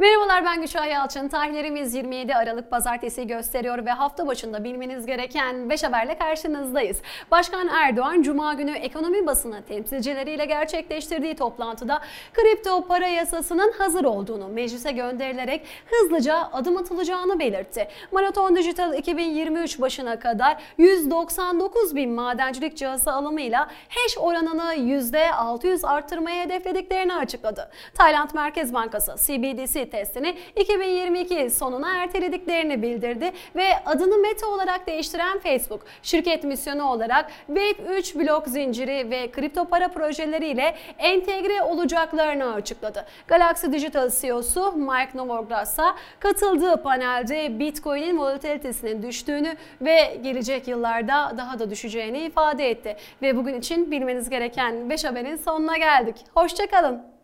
Merhabalar ben Gülşah Yalçın. Tarihlerimiz 27 Aralık Pazartesi gösteriyor ve hafta başında bilmeniz gereken 5 haberle karşınızdayız. Başkan Erdoğan Cuma günü ekonomi basını temsilcileriyle gerçekleştirdiği toplantıda kripto para yasasının hazır olduğunu meclise gönderilerek hızlıca adım atılacağını belirtti. Maraton Dijital 2023 başına kadar 199 bin madencilik cihazı alımıyla hash oranını %600 arttırmayı hedeflediklerini açıkladı. Tayland Merkez Bankası CBDC testini 2022 sonuna ertelediklerini bildirdi ve adını Meta olarak değiştiren Facebook, şirket misyonu olarak Web3 blok zinciri ve kripto para projeleriyle entegre olacaklarını açıkladı. Galaxy Digital CEO'su Mike Novogratz katıldığı panelde Bitcoin'in volatilitesinin düştüğünü ve gelecek yıllarda daha da düşeceğini ifade etti. Ve bugün için bilmeniz gereken 5 haberin sonuna geldik. Hoşçakalın.